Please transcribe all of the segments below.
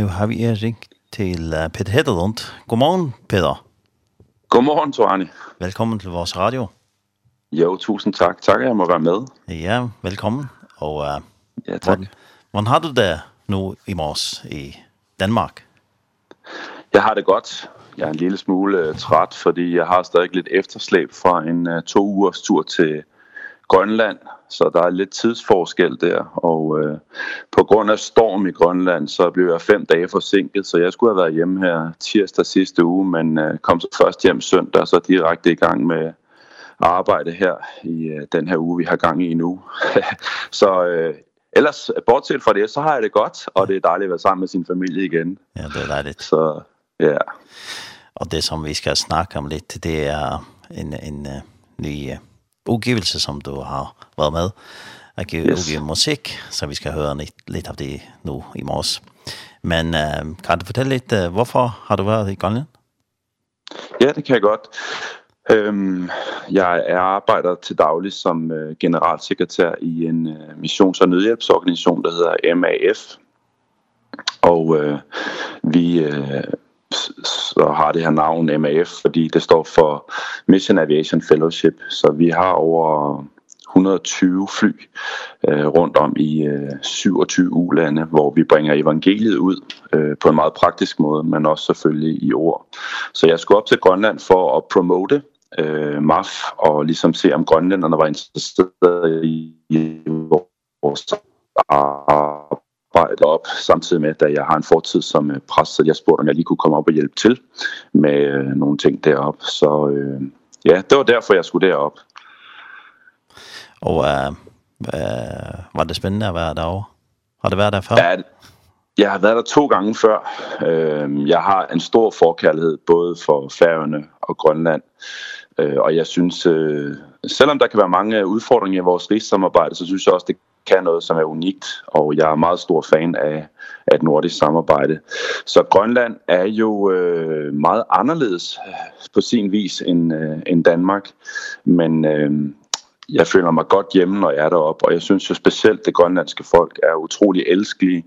Nu har vi er ringt til Peter Hedderlund. Godmorgen, Peter. Godmorgen, Torani. Velkommen til vores radio. Jo, tusind tak. Tak, jeg må være med. Ja, velkommen. Og, uh, ja, tak. Hvordan, hvordan har du det nu i morges i Danmark? Jeg har det godt. Jeg er en lille smule uh, træt, fordi jeg har stadig lidt efterslæb fra en uh, to ugers tur til Danmark Grønland, så der er lidt tidsforskel der, og øh, på grund af storm i Grønland, så blev jeg fem dage forsinket, så jeg skulle have været hjemme her tirsdag sidste uge, men øh, kom så først hjem søndag, så direkte i gang med arbejde her i øh, den her uge, vi har gang i nu. så øh, ellers, bortset fra det, så har jeg det godt, og det er dejligt at være sammen med sin familie igen. Ja, det er dejligt. Så, ja. Og det som vi skal snakke om lidt, det er en, en, en ny utgivelse som du har været med. Og yes. udgive musik, så vi skal høre lidt, lidt af det nu i morges. Men uh, kan du fortælle lidt, uh, hvorfor har du været i Grønland? Ja, det kan jeg godt. Øhm, jeg arbejder til daglig som øh, generalsekretær i en øh, missions- og nødhjælpsorganisation, der hedder MAF. Og øh, vi... Øh, så har det her navn MAF, fordi det står for Mission Aviation Fellowship. Så vi har over 120 fly øh, rundt om i øh, 27 ulande, hvor vi bringer evangeliet ud øh, på en meget praktisk måde, men også selvfølgelig i ord. Så jeg skulle op til Grønland for at promote øh, MAF og ligesom se, om grønlænderne var interesserede i vores arbejde arbejder op, samtidig med, at jeg har en fortid som præst, så jeg spurgte, om jeg lige kunne komme op og hjælpe til med nogle ting derop. Så øh, ja, det var derfor, jeg skulle derop. Og øh, øh, var det spændende at være derovre? Har det været der før? Ja, jeg har været der to gange før. Øh, jeg har en stor forkærlighed både for Færøerne og Grønland. Øh, og jeg synes, øh, selvom der kan være mange udfordringer i vores rigssamarbejde, så synes jeg også, det kan noget, som er unikt, og jeg er meget stor fan af, af et nordisk samarbejde. Så Grønland er jo øh, meget anderledes på sin vis end, øh, end Danmark, men øh, jeg føler mig godt hjemme, når jeg er deroppe, og jeg synes jo specielt, det grønlandske folk er utrolig elskelige.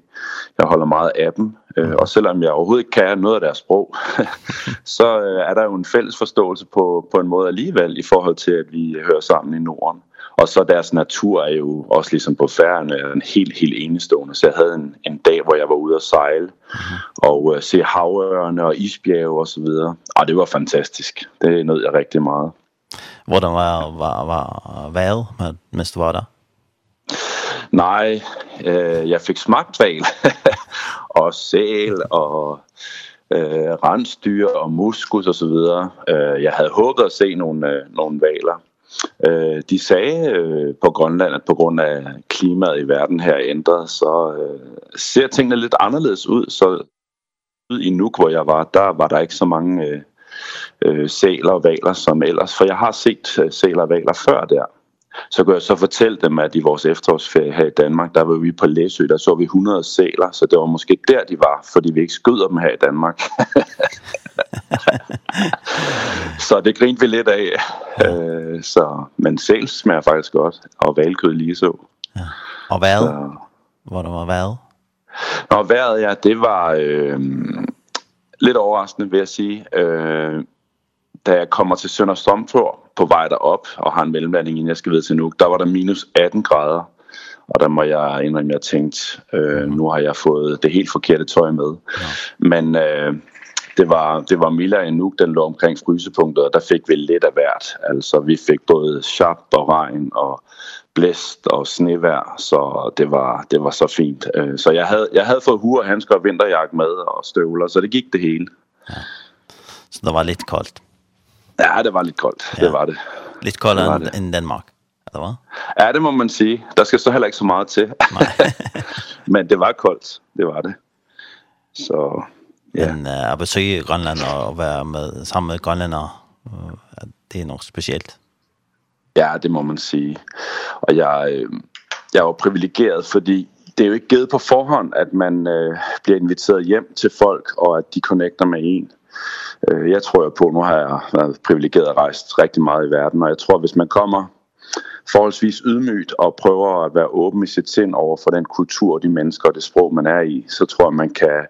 Jeg holder meget af dem, øh, og selvom jeg overhovedet ikke kan noget af deres sprog, så øh, er der jo en fælles forståelse på, på en måde alligevel i forhold til, at vi hører sammen i Norden. Og så deres natur er jo også ligesom på færgerne en helt, helt enestående. Så jeg havde en, en dag, hvor jeg var ude at sejle og uh, se havørene og isbjerge og så videre. Og det var fantastisk. Det nød jeg rigtig meget. Hvordan var, var, var vejret, mens du var der? Nej, øh, jeg fik smagt val og sæl og øh, rensdyr og muskus og så videre. Øh, jeg havde håbet at se nogle, øh, nogle valer, Eh de sagde øh, på Grønland, at på grund af klimaet i verden her ændret, så øh, ser tingene lidt anderledes ud. Så ud i Nuuk, hvor jeg var, der var der ikke så mange øh, øh, sæler og valer som ellers. For jeg har set øh, sæler og valer før der så kunne jeg så fortælle dem, at i vores efterårsferie her i Danmark, der var vi på Læsø, der så vi 100 sæler, så det var måske der, de var, fordi vi ikke skyder dem her i Danmark. så det grinte vi lidt af. Øh, så, men sæl smager faktisk godt, og valkød lige så. Ja. Og hvad? Så. Hvor der var hvad? Nå, vejret, ja, det var øh, lidt overraskende, vil jeg sige. Øh, da jeg kommer til Sønder Strømfjord på vej derop og har en mellemlanding, inden jeg skal ved til Nuuk, der var der minus 18 grader. Og der må jeg indrømme, at jeg tænkte, øh, nu har jeg fået det helt forkerte tøj med. Ja. Men øh, det var det var mildere end Nuuk, den lå omkring frysepunktet, og der fik vi lidt af hvert. Altså vi fik både sharp og regn og blæst og snevær, så det var det var så fint. så jeg havde jeg havde fået hue og handsker og vinterjakke med og støvler, så det gik det hele. Ja. Så det var lidt koldt. Ja, det var lidt koldt. Ja. Det var det. Lidt koldere end, end Danmark, eller hvad? Ja, det må man sige. Der skal så heller ikke så meget til. Men det var koldt. Det var det. Så, ja. Men uh, at besøge Grønland og være med, sammen med grønlænder, uh, det er nok specielt. Ja, det må man sige. Og jeg, øh, jeg var privilegeret, fordi det er jo ikke givet på forhånd, at man øh, bliver inviteret hjem til folk, og at de connecter med en. Øh, jeg tror jeg på, nu har jeg været privilegeret og rejst rigtig meget i verden, og jeg tror, hvis man kommer forholdsvis ydmygt og prøver at være åben i sit sind over for den kultur, de mennesker og det sprog, man er i, så tror jeg, man kan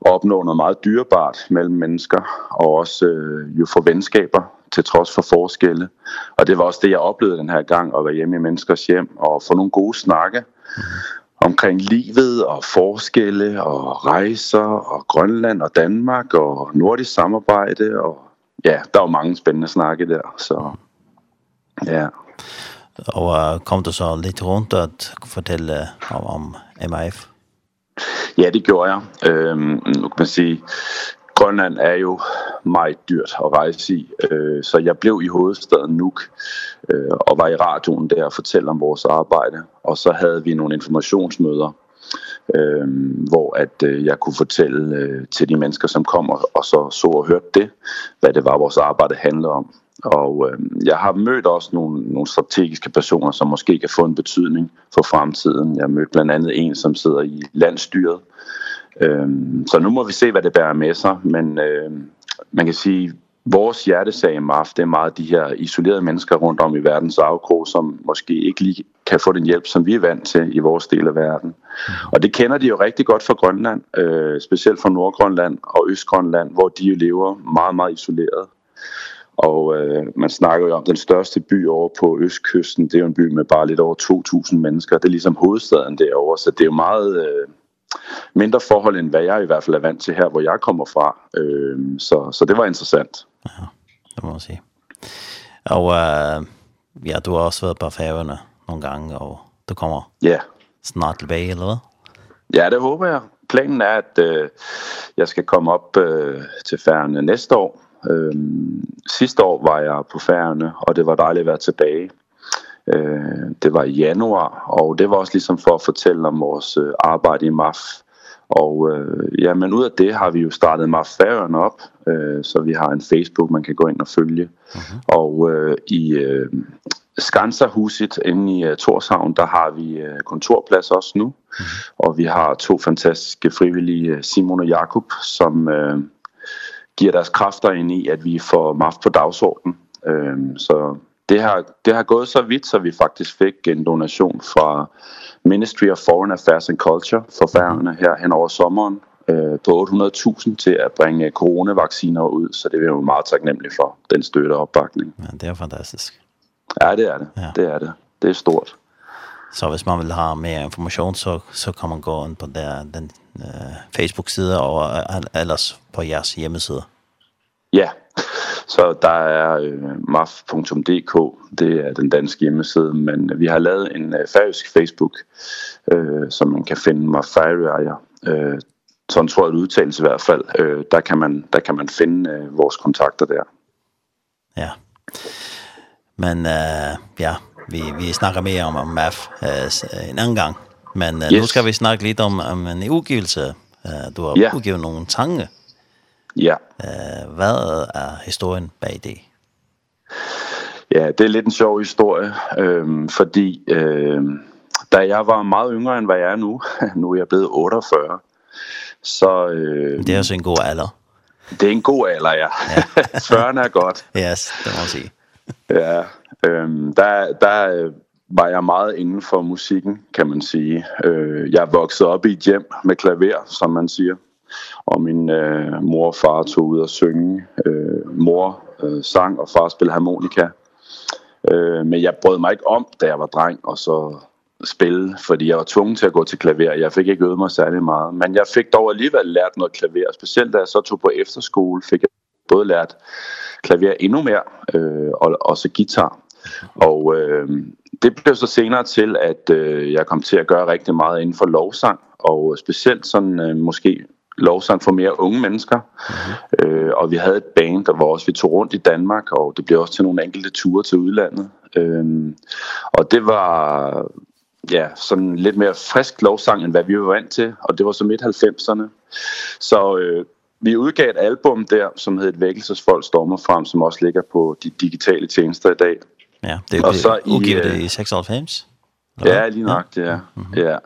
opnå noget meget dyrebart mellem mennesker, og også øh, jo få venskaber til trods for forskelle. Og det var også det, jeg oplevede den her gang, at være hjemme i menneskers hjem og få nogle gode snakke omkring livet og forskelle og rejser og Grønland og Danmark og nordisk samarbejde og ja, der var mange spændende snakke der, så ja. Og uh, kom du så lidt rundt at fortælle om, om MIF? Ja, det gjorde jeg. Øhm, nu kan man sige, Grønland er jo meget dyrt at rejse i, øh, så jeg blev i hovedstaden Nuuk øh, og var i radioen der og fortalte om vores arbejde. Og så havde vi nogle informationsmøder, øh, hvor at øh, jeg kunne fortælle øh, til de mennesker, som kom og, og så så og hørte det, hvad det var, vores arbejde handler om. Og øh, jeg har mødt også nogle, nogle strategiske personer, som måske kan få en betydning for fremtiden. Jeg mødte blandt andet en, som sidder i landstyret, Øhm, så nu må vi se, hvad det bærer med sig, men øh, man kan sige, vores hjertesag i MAF, det er meget de her isolerede mennesker rundt om i verdens afkrog, som måske ikke lige kan få den hjælp, som vi er vant til i vores del af verden. Og det kender de jo rigtig godt fra Grønland, øh, specielt fra Nordgrønland og Østgrønland, hvor de jo lever meget, meget isoleret. Og øh, man snakker jo om den største by over på østkysten, det er jo en by med bare lidt over 2.000 mennesker, det er ligesom hovedstaden derovre, så det er jo meget... Øh, mindre forhold end hvad jeg i hvert fald er vant til her, hvor jeg kommer fra. Øh, så, så det var interessant. Ja, det må man sige. Og øh, ja, du har også været på færgerne nogle gange, og du kommer yeah. snart tilbage, eller hvad? Ja, det håber jeg. Planen er, at øh, jeg skal komme op øh, til færgerne næste år. Øh, sidste år var jeg på færgerne, og det var dejligt at være tilbage. Eh det var i januar, og det var også liksom for at fortælle om vores arbejde i MAF. Og øh, ja, men ud af det har vi jo startet MAF Færøerne op, øh, så vi har en Facebook, man kan gå ind og følge. Okay. Og øh, i øh, Skanserhuset inde i uh, Torshavn, der har vi uh, kontorplads også nu. Mm. Og vi har to fantastiske frivillige, Simon og Jakob, som øh, giver deres kræfter ind i, at vi får MAF på dagsordenen. Øh, så det har det har gået så vidt så vi faktisk fik en donation fra Ministry of Foreign Affairs and Culture for Færøerne her hen over sommeren øh, på 800.000 til at bringe coronavacciner ud, så det er jo meget taknemmelig for den støtte og opbakning. Ja, det er fantastisk. Ja, det er det. Ja. Det er det. Det er stort. Så hvis man vil ha mer information så så kan man gå in på der den uh, Facebook side og uh, ellers på jeres hjemmeside. Ja, så der er øh, maf.dk, det er den danske hjemmeside, men vi har lavet en øh, færøsk Facebook, øh, som man kan finde maf færøjer, øh, sådan tror jeg det udtales i hvert fald. Øh, der, kan man, der kan man finde øh, vores kontakter der. Ja, men øh, ja, vi, vi snakker mere om, om MAF øh, en anden gang, men øh, yes. nu skal vi snakke lidt om, om en udgivelse. Øh, du har ja. udgivet nogle tanker. Ja. Eh, hvad er historien bag det? Ja, det er lidt en sjov historie, øh, fordi øh, da jeg var meget yngre, end hvad jeg er nu, nu er jeg blevet 48, så... Øh, det er også en god alder. Det er en god alder, ja. ja. 40 er godt. Yes, det må man sige. ja, øh, der, der var jeg meget inden for musikken, kan man sige. Øh, jeg er vokset op i et hjem med klaver, som man siger og min øh, mor og far tog ud og synge. Øh, mor øh, sang, og far spillede harmonika. Øh, men jeg brød mig ikke om, da jeg var dreng, og så spille, fordi jeg var tvungen til at gå til klaver. Jeg fik ikke øvet mig særlig meget, men jeg fik dog alligevel lært noget klaver. Specielt da jeg så tog på efterskole, fik jeg både lært klaver endnu mere, øh, og også guitar. Og øh, det blev så senere til, at øh, jeg kom til at gøre rigtig meget inden for lovsang, og specielt sådan øh, måske lovsang for mere unge mennesker. Mm. Øh, og vi havde et band, der var også, vi tog rundt i Danmark, og det blev også til nogle enkelte ture til udlandet. Ehm og det var ja, sådan lidt mere frisk lovsang, end hvad vi var vant til, og det var så midt-90'erne. Så øh, vi udgav et album der, som hed Et vækkelsesfolk stormer frem, som også ligger på de digitale tjenester i dag. Ja, det, og så i, det i 96. Ja, lige nok, ja. Ja. Mm -hmm. ja.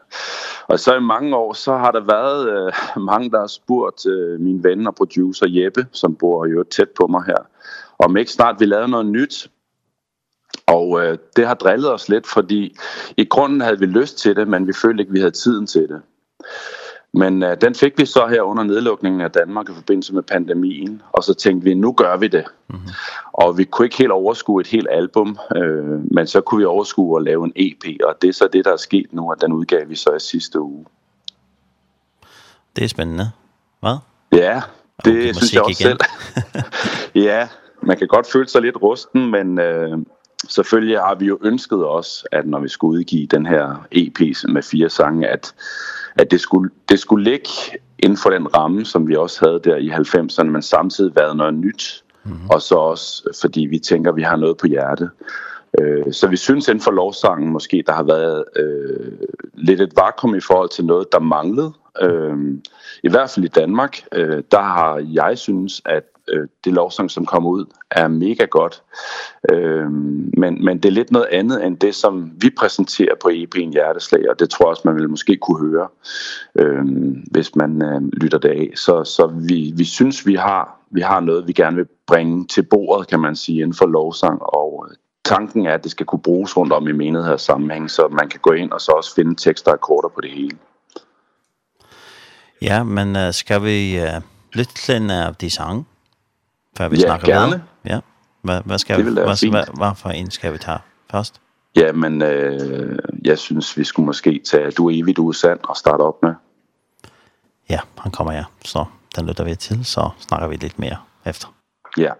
Og så i mange år, så har der været øh, mange, der har spurgt øh, min ven og producer Jeppe, som bor jo tæt på mig her, om ikke snart vi lavede noget nyt. Og øh, det har drillet os lidt, fordi i grunden havde vi lyst til det, men vi følte ikke, vi havde tiden til det. Men øh, den fik vi så her under nedlukningen af Danmark i forbindelse med pandemien, og så tænkte vi, nu gør vi det. Mm -hmm. Og vi kunne ikke helt overskue et helt album, øh, men så kunne vi overskue at lave en EP, og det er så det, der er sket nu, og den udgav vi så i sidste uge. Det er spændende. Hvad? Ja, det okay, synes jeg også igen. selv. ja, man kan godt føle sig lidt rusten, men... Øh, selvfølgelig har vi jo ønsket os, at når vi skulle udgive den her EP med fire sange, at, at det, skulle, det skulle ligge inden for den ramme, som vi også havde der i 90'erne, men samtidig været noget nyt. Mm -hmm. Og så også, fordi vi tænker, at vi har noget på hjertet. Øh, så vi synes inden for lovsangen måske, der har været øh, lidt et vakuum i forhold til noget, der manglede. Øh, I hvert fald i Danmark, øh, der har jeg synes, at øh, det lovsang, som kommer ud, er mega godt. Øhm, men, men det er lidt noget andet end det, som vi præsenterer på EP'en Hjerteslag, og det tror jeg også, man ville måske kunne høre, Ehm hvis man øh, lytter det af. Så, så vi, vi synes, vi har, vi har noget, vi gerne vil bringe til bordet, kan man sige, inden for lovsang, og tanken er, at det skal kunne bruges rundt om i menighed sammenhæng, så man kan gå ind og så også finde tekster og akkorder på det hele. Ja, men uh, skal vi uh, lytte til en af de sange? før vi ja, snakker gerne. videre? Ja, Hvad, hvad, skal vi, hvad, hvad, hvad for en skal vi tage først? Ja, men øh, jeg synes, vi skulle måske tage Du er du sand og starte op med. Ja, han kommer ja. så den lytter vi til, så snakker vi lidt mere efter. Ja.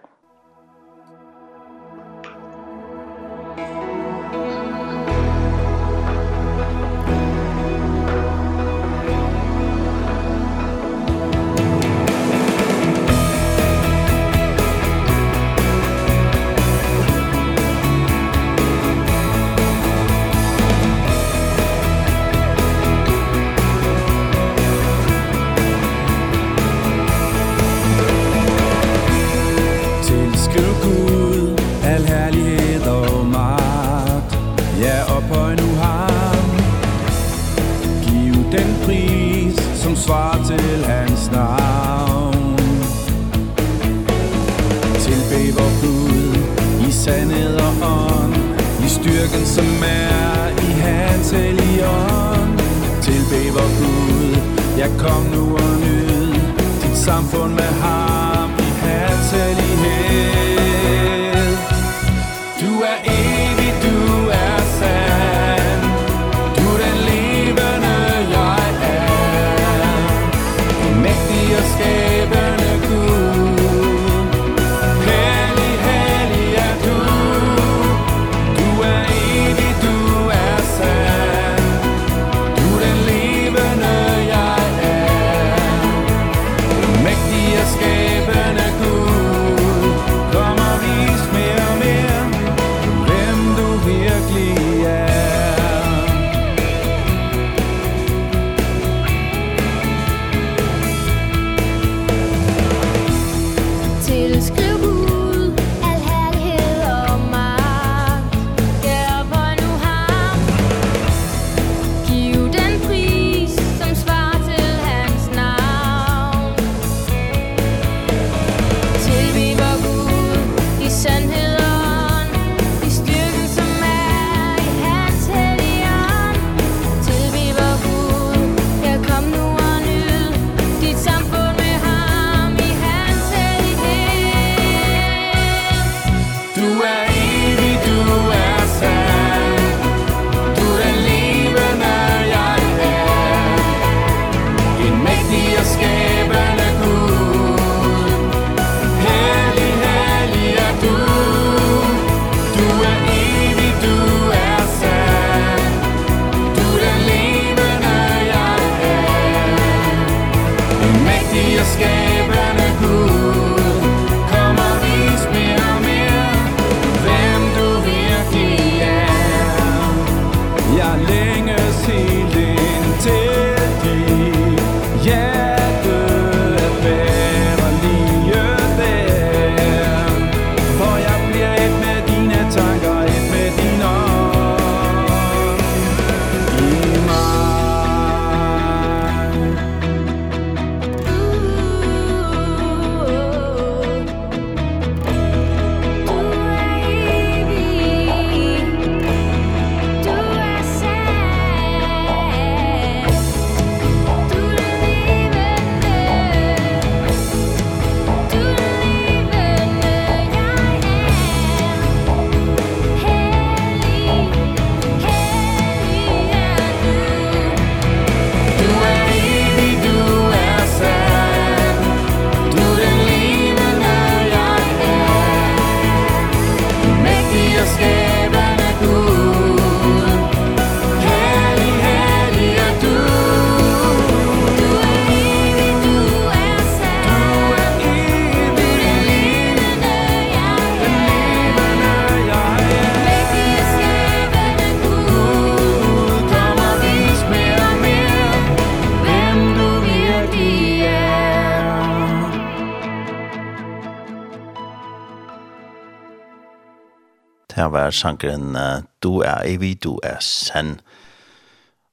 sangren Du er evig, du er sann.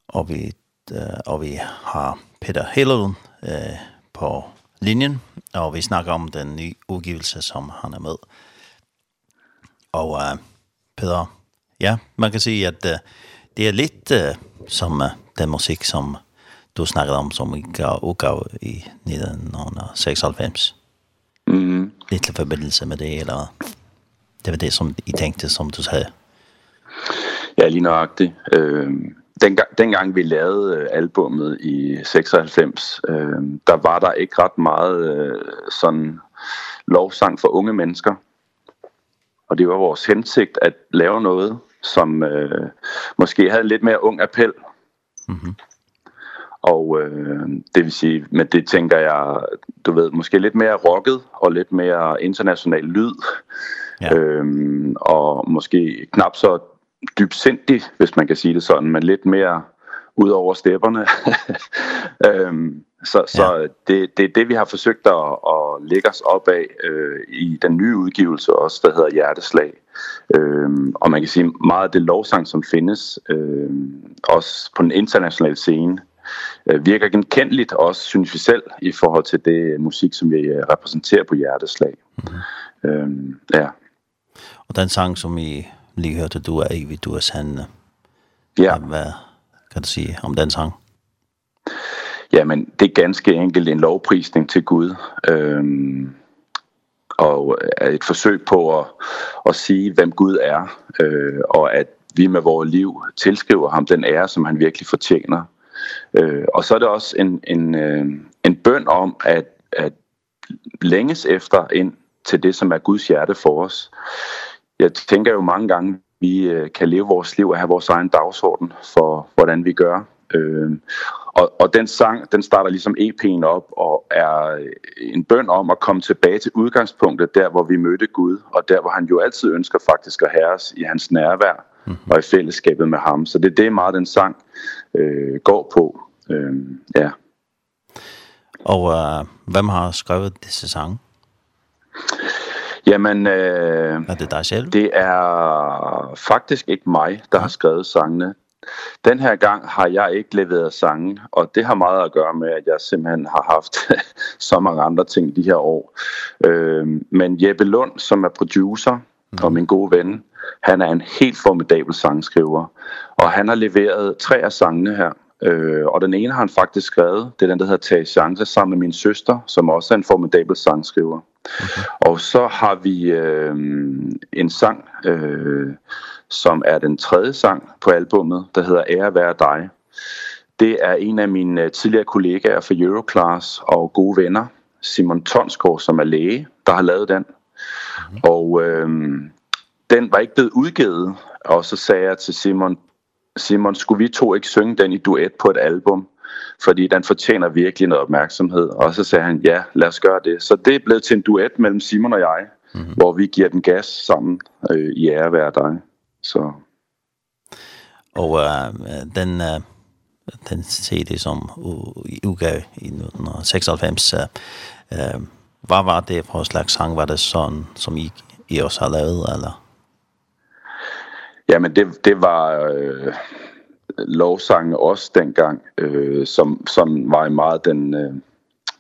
Og vi, og vi har Peter Hellerlund uh, på linjen, og vi snakker om den nye udgivelse, som han er med. Og uh, Peter, ja, man kan sige, at uh, det er lidt uh, som uh, den musik, som du snakkede om, som vi gav udgav i 1996. Mm. Lidt forbindelse med det, eller hvad? Det var det, som I tänkte, som du sagde. Ja, lige nøjagtigt. Øh, dengang, dengang vi lavede albummet i 96, øh, der var der ikke ret meget øh, sådan lovsang for unge mennesker. Og det var vores hensigt at lave noget, som øh, måske havde lidt mere ung appel. Mhm. Mm og øh, det vil sige, men det tænker jeg, du ved, måske lidt mere rocket og lidt mere international lyd. Ja. Øhm, og måske knap så dybsindig, hvis man kan sige det sådan, men lidt mere ud over stepperne. øhm, så så ja. det det er det vi har forsøgt at, at lægge os op af øh, i den nye udgivelse også, der hedder Hjerteslag. Øhm, og man kan sige meget af det lovsang som findes øh, også på den internationale scene øh, virker genkendeligt også synes vi selv i forhold til det musik som vi repræsenterer på Hjerteslag. Mm. Ehm ja. Og den sang som vi lige hørte, du er evig, du er sande. Ja. Hvad kan du sige om den sang? Jamen, det er ganske enkelt en lovprisning til Gud. Øhm, og et forsøg på at, at sige, hvem Gud er, øh, og at vi med vores liv tilskriver ham den ære, som han virkelig fortjener. Øh, og så er det også en, en, øh, en bøn om, at, at længes efter en, til det, som er Guds hjerte for os. Jeg tænker jo mange gange, vi kan leve vores liv og have vores egen dagsorden for, hvordan vi gør. Øh, og, og den sang, den starter ligesom EP'en op og er en bøn om at komme tilbage til udgangspunktet, der hvor vi mødte Gud, og der hvor han jo altid ønsker faktisk at have os i hans nærvær mm -hmm. og i fællesskabet med ham. Så det er det meget den sang øh, går på. Øh, ja. Og øh, hvem har skrevet disse sange? Jamen... Øh, er det dig selv? Det er faktisk ikke mig, der har skrevet sangene. Den her gang har jeg ikke leveret sangen, og det har meget at gøre med, at jeg simpelthen har haft så mange andre ting de her år. Øh, men Jeppe Lund, som er producer mm. og min gode ven, han er en helt formidabel sangskriver. Og han har leveret tre af sangene her. Øh, og den ene har han faktisk skrevet, det er den, der hedder Tage Chance, sammen med min søster, som også er en formidabel sangskriver. Okay. Og så har vi øh, en sang, øh, som er den tredje sang på albummet, der hedder Ære være dig. Det er en af mine tidligere kollegaer fra Euroclass og gode venner, Simon Tonsgaard, som er læge, der har lavet den. Mm. Og øh, den var ikke blevet udgivet, og så sagde jeg til Simon, Simon, skulle vi to ikke synge den i duet på et album? fordi den fortjener virkelig noget opmærksomhed. Og så sagde han, ja, lad os gøre det. Så det er blevet til en duet mellem Simon og jeg, mm -hmm. hvor vi giver den gas sammen øh, i ære hver dag. Så. Og øh, den, øh, den CD, som udgav i 1996, øh, hvad var det for slags sang? Var det sådan, som I, I også har lavet, eller? Jamen, det, det var... Øh, lovsange også dengang, øh, som, som var i meget den... Øh,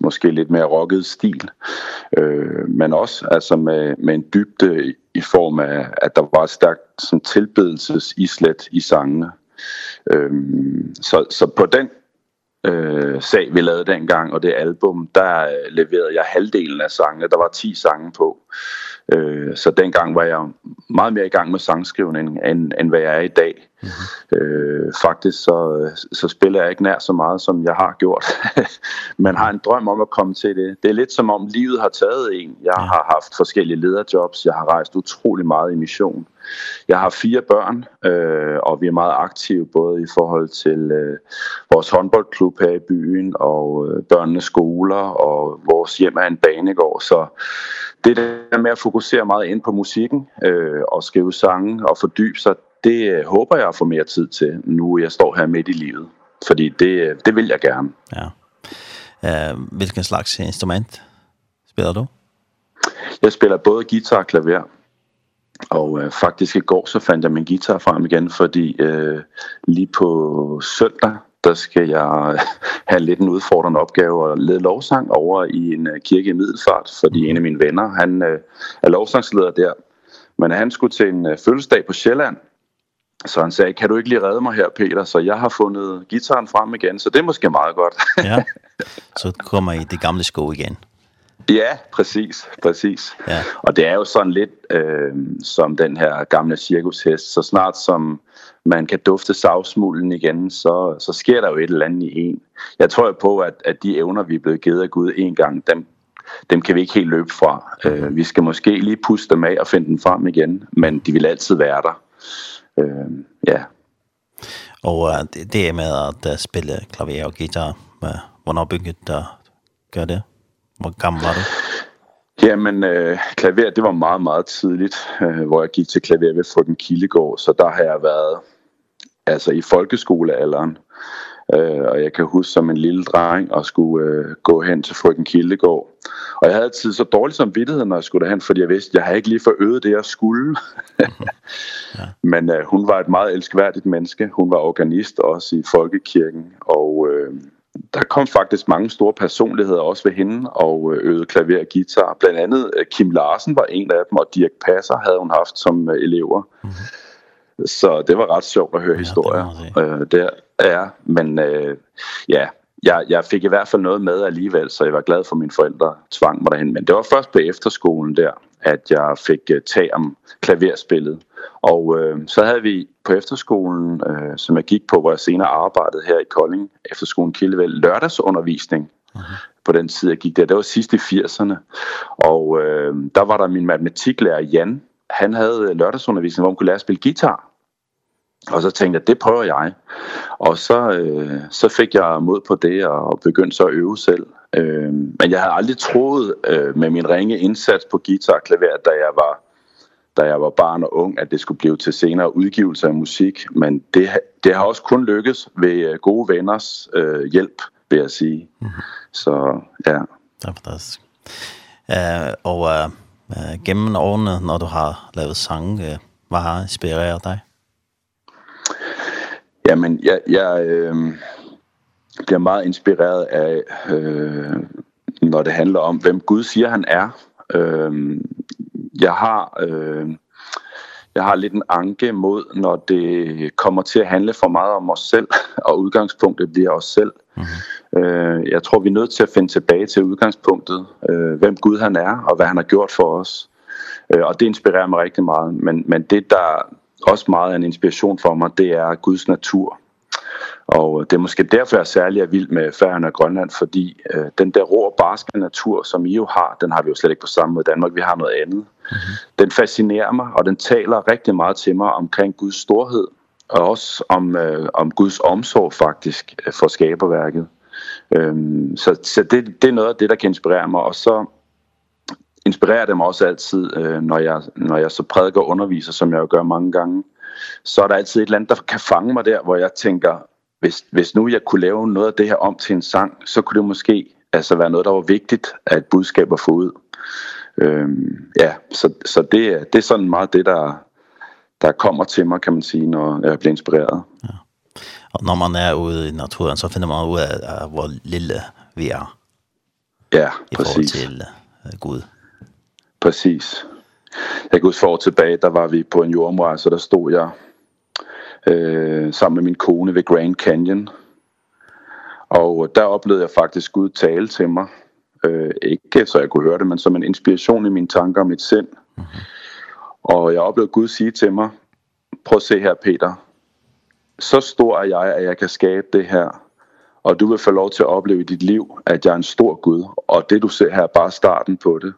måske lidt mere rocket stil. Øh, men også altså med med en dybde i form af at der var et stærkt sådan tilbedelsesislet i sangene. Ehm så så på den øh, sag vi lavede dengang og det album, der leverede jeg halvdelen af sangene. Der var 10 sange på. Øh, så dengang var jeg meget mere i gang med sangskrivning end, end hvad jeg er i dag. Mm -hmm. øh, faktisk så, så spiller jeg ikke nær så meget, som jeg har gjort. Man har en drøm om at komme til det. Det er lidt som om livet har taget en. Jeg har haft forskellige lederjobs. Jeg har rejst utrolig meget i mission. Jeg har fire børn, øh, og vi er meget aktive både i forhold til øh, vores håndboldklub her i byen og øh, børnenes skoler og vores hjem er en banegård. Så det der med at fokusere meget ind på musikken øh, og skrive sange og fordybe sig, det håber jeg at få mere tid til, nu jeg står her midt i livet. Fordi det, det vil jeg gerne. Ja. Uh, hvilken slags instrument spiller du? Jeg spiller både guitar og klaver. Og øh, faktisk i går så fandt jeg min guitar frem igen, fordi øh, lige på søndag, der skal jeg have lidt en udfordrende opgave og lede lovsang over i en kirke i Middelfart, fordi en af mine venner, han øh, er lovsangsleder der. Men han skulle til en øh, fødselsdag på Sjælland, Så han sagde, kan du ikke lige redde mig her, Peter? Så jeg har fundet gitaren frem igen, så det er måske meget godt. ja, så kommer I det gamle sko igen. Ja, præcis, præcis. Ja. Og det er jo sådan lidt øh, som den her gamle cirkushest. Så snart som man kan dufte savsmulden igen, så, så sker der jo et eller andet i en. Jeg tror jo på, at, at de evner, vi er blevet givet af Gud en gang, dem, dem kan vi ikke helt løbe fra. Øh, vi skal måske lige puste dem af og finde dem frem igen, men de vil altid være der. Øh, ja. Og det, det med at uh, spille klaver og guitar, med, hvornår begyndte du at gør det? Hvor gammel var du? Jamen, øh, klaver, det var meget, meget tidligt, øh, hvor jeg gik til klaver ved Fukken Kildegård, så der har jeg været altså i folkeskolealderen. Øh, og jeg kan huske som en lille dreng og skulle øh, gå hen til frøken Kildegård. Og jeg havde altid så dårlig samvittighed, når jeg skulle derhen, fordi jeg vidste, at jeg havde ikke lige forøget det, jeg skulle. ja. Men øh, hun var et meget elskværdigt menneske. Hun var organist også i Folkekirken, og... Øh, der kom faktisk mange store personligheder også ved hende og øvede klaver og guitar. Blandt andet Kim Larsen var en af dem, og Dirk Passer havde hun haft som elever. Mm -hmm. Så det var ret sjovt at høre ja, historier det, der. Ja, men øh, ja, jeg, jeg fik i hvert fald noget med alligevel, så jeg var glad for, mine forældre tvang mig derhen. Men det var først på efterskolen der, at jeg fik uh, tag om klaverspillet. Og øh, så havde vi på efterskolen, øh, som jeg gik på, hvor jeg senere arbejdede her i Kolding, efterskolen Kildevæld, lørdagsundervisning. Okay. På den tid, jeg gik der. Det var sidst i 80'erne. Og øh, der var der min matematiklærer Jan. Han havde lørdagsundervisning, hvor man kunne lære at spille guitar. Og så tænkte jeg, det prøver jeg. Og så, øh, så fik jeg mod på det og begyndte så at øve selv. Øh, men jeg havde aldrig troet øh, med min ringe indsats på guitar og klaver, da jeg var da jeg var barn og ung, at det skulle blive til senere udgivelse af musik, men det, det har også kun lykkes ved gode venners øh, hjælp, vil jeg sige. Mm. Så ja. Det er fantastisk. Uh, og uh, gennem årene, når du har lavet sang, uh, hvad har inspireret dig? Jamen, jeg, jeg øh, bliver meget inspireret af, øh, når det handler om, hvem Gud siger, han er. Øh, jeg har... Øh, jeg har lidt en anke mod, når det kommer til at handle for meget om os selv, og udgangspunktet bliver os selv. Mm -hmm. øh, jeg tror, vi er nødt til at finde tilbage til udgangspunktet, øh, hvem Gud han er, og hvad han har gjort for os. Øh, og det inspirerer mig rigtig meget, men, men det, der, også meget en inspiration for mig, det er Guds natur. Og det er måske derfor, jeg er særlig er vild med Færøerne og Grønland, fordi øh, den der rå og barske natur, som I jo har, den har vi jo slet ikke på samme måde i Danmark, vi har noget andet. Den fascinerer mig, og den taler rigtig meget til mig omkring Guds storhed, og også om, øh, om Guds omsorg faktisk for skaberværket. Øhm, så så det, det er noget af det, der kan inspirere mig, og så inspirerer dem også altid, øh, når, jeg, når jeg så prædiker og underviser, som jeg jo gør mange gange. Så er der altid et eller andet, der kan fange mig der, hvor jeg tænker, hvis, hvis nu jeg kunne lave noget af det her om til en sang, så kunne det måske altså være noget, der var vigtigt, at et budskab at få ud. Øhm, ja, så, så det, det er sådan meget det, der, der kommer til mig, kan man sige, når jeg bliver inspireret. Ja. Og når man er ude i naturen, så finder man ud af, hvor lille vi er. Ja, præcis. I forhold til uh, Gud. Præcis. Jeg kan huske for år tilbage, der var vi på en jordomrejse, der stod jeg øh, sammen med min kone ved Grand Canyon. Og der oplevede jeg faktisk Gud tale til mig. Øh, ikke så jeg kunne høre det, men som en inspiration i mine tanker og mit sind. Mm -hmm. Og jeg oplevede Gud sige til mig, prøv at se her Peter, så stor er jeg, at jeg kan skabe det her. Og du vil få lov til at opleve i dit liv, at jeg er en stor Gud. Og det du ser her er bare starten på det.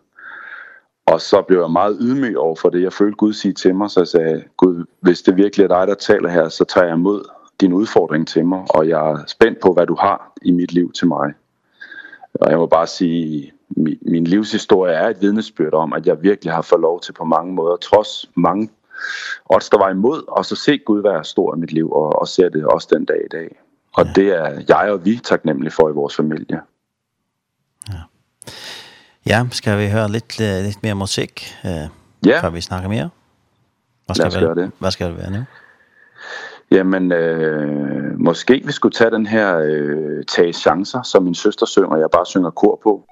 Og så blev jeg meget ydmyg over for det. Jeg følte Gud sige til mig, så jeg sagde, Gud, hvis det virkelig er dig, der taler her, så tager jeg imod din udfordring til mig, og jeg er spændt på, hvad du har i mit liv til mig. Og jeg må bare sige, min, min livshistorie er et vidnesbyrd om, at jeg virkelig har fået lov til på mange måder, trods mange odds, der var imod, og så se Gud være stor i mit liv, og, og ser det også den dag i dag. Og det er jeg og vi taknemmelige for i vores familie. Ja. Ja, ska vi höra lite, lite mer musik? Eh, ja. För vi snackar mer. Vad ska, vi, det. vad ska det være nu? Jamen, øh, måske vi skulle tage den her øh, Tage Chancer, som min søster synger, og jeg bare synger kor på.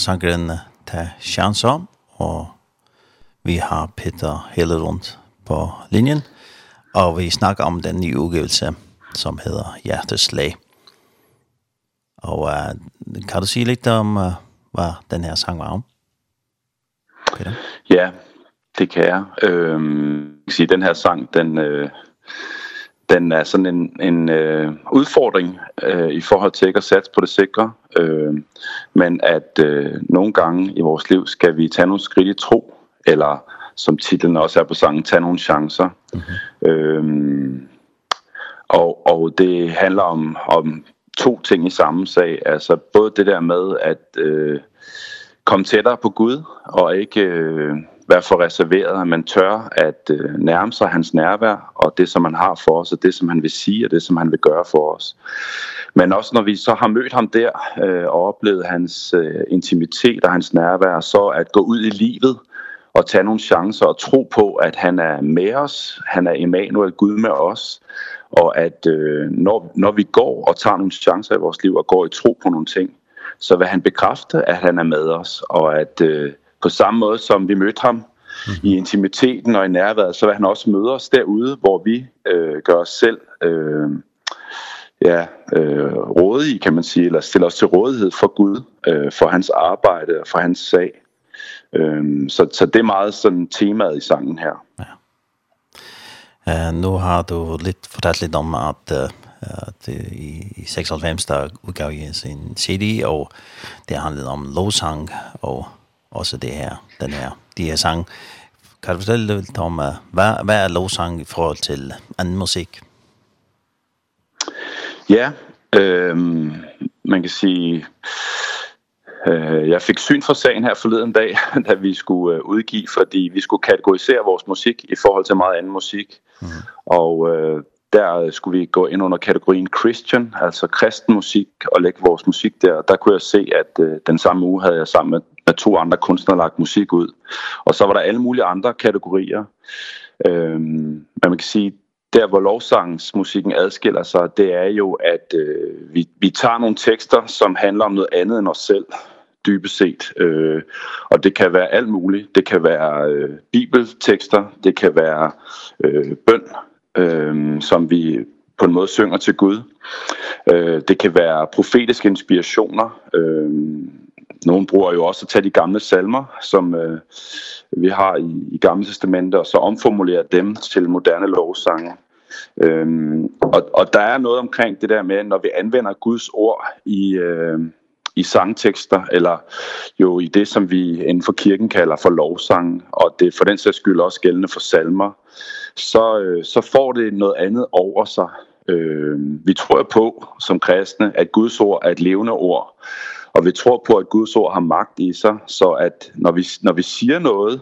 sangren til Sjansa, og vi har Peter hele rundt på linjen, og vi snakker om den nye udgivelse, som hedder Hjerteslag. Og uh, kan du sige lidt om, uh, hvad den her sang var om? Peter? Ja, det kan jeg. Øhm, jeg kan sige, den her sang, den... Øh den er sådan en en øh, udfordring øh, i forhold til ikke at satse på det sikre, øh, men at øh, nogle gange i vores liv skal vi tage nogle skridt i tro eller som titlen også er på sangen tage nogle chancer. Mm -hmm. Ehm og og det handler om om to ting i samme sag, altså både det der med at øh, komme tættere på Gud og ikke øh, være for reserveret, at man tør at øh, nærme sig hans nærvær, og det som han har for os, og det som han vil sige, og det som han vil gøre for os. Men også når vi så har mødt ham der, øh, og oplevet hans øh, intimitet og hans nærvær, så at gå ud i livet, og tage nogle chancer og tro på, at han er med os, han er Emmanuel, Gud med os, og at øh, når, når vi går og tager nogle chancer i vores liv og går i tro på nogle ting, så vil han bekræfte, at han er med os, og at øh, på samme måde som vi mødte ham mm. i intimiteten og i nærværet, så vil han også møde os derude, hvor vi øh, gør os selv øh, ja, øh, rådige, kan man sige, eller stiller os til rådighed for Gud, øh, for hans arbejde og for hans sag. Ehm så så det er meget sådan temaet i sangen her. Ja. Eh nu har du lidt fortalt lidt om at at i, i 96 der udgav I sin CD og det handlede om lovsang og også det her, den her, de her sang. Kan du fortælle lidt om, hvad, hvad er lovsang i forhold til anden musik? Ja, ehm man kan sige, øh, jeg fik syn for sagen her forleden dag, da vi skulle øh, udgive, fordi vi skulle kategorisere vores musik i forhold til meget anden musik. Mm. Og øh, der skulle vi gå ind under kategorien Christian, altså kristen musik, og lægge vores musik der. Der kunne jeg se, at øh, den samme uge havde jeg sammen med, med to andre kunstnere lagt musik ud. Og så var der alle mulige andre kategorier. Øhm, men man kan sige, der hvor lovsangsmusikken adskiller sig, det er jo, at øh, vi, vi tager nogle tekster, som handler om noget andet end os selv dybest set. Øh, og det kan være alt muligt. Det kan være øh, bibeltekster, det kan være øh, bøn, øh, som vi på en måde synger til Gud. Øh, det kan være profetiske inspirationer. Øh, nogen bruger jo også at tage de gamle salmer, som øh, vi har i, i gamle testamente, og så omformulere dem til moderne lovsange. Øhm, og, og der er noget omkring det der med, når vi anvender Guds ord i, øh, i sangtekster, eller jo i det, som vi inden for kirken kalder for lovsang, og det er for den sags skyld også gældende for salmer, så, øh, så får det noget andet over sig. Øh, vi tror på som kristne, at Guds ord er et levende ord. Og vi tror på, at Guds ord har magt i sig, så at når vi, når vi siger noget,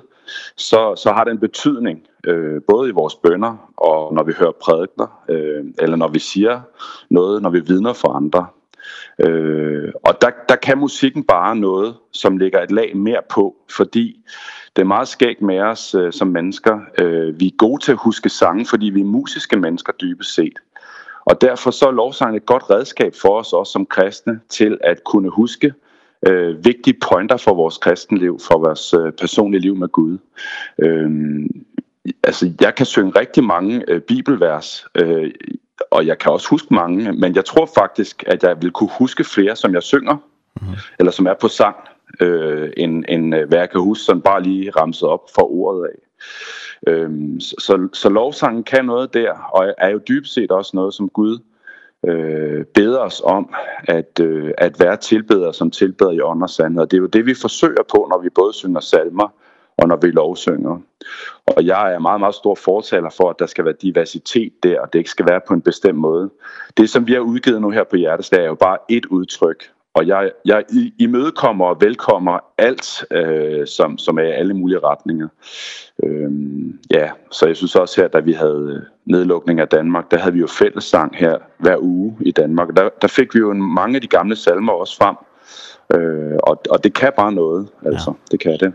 så, så har det en betydning, øh, både i vores bønder og når vi hører prædikner, øh, eller når vi siger noget, når vi vidner for andre. Øh, og der, der kan musikken bare noget, som ligger et lag mere på, fordi det er meget skægt med os øh, som mennesker. Øh, vi er gode til at huske sange, fordi vi er musiske mennesker dybest set. Og derfor så er lovsangen et godt redskab for os også som kristne til at kunne huske øh, vigtige pointer for vores kristenliv, for vores øh, personlige liv med Gud. Øh, altså, jeg kan synge rigtig mange øh, bibelvers, øh, og jeg kan også huske mange, men jeg tror faktisk, at jeg vil kunne huske flere, som jeg synger, mm -hmm. eller som er på sang. Mm øh, end, end hvad jeg kan huske, sådan bare lige ramset op fra ordet af. Ehm så, så lovsangen kan noget der, og er jo dybt set også noget, som Gud øh, beder os om at, øh, at være tilbedere som tilbeder i ånd og sandhed. Det er jo det, vi forsøger på, når vi både synger salmer og når vi lovsynger. Og jeg er meget, meget stor fortaler for, at der skal være diversitet der, og det ikke skal være på en bestemt måde. Det, som vi har udgivet nu her på Hjertesdag, er jo bare et udtryk og jeg jeg imødekommer og velkommer alt øh, som som er i alle mulige retninger. Ehm ja, så jeg synes også her da vi havde nedlukning af Danmark, der havde vi jo fællessang her hver uge i Danmark. Der der fik vi jo en, mange af de gamle salmer også frem. Øh, og og det kan bare noget, altså. Ja. Det kan det.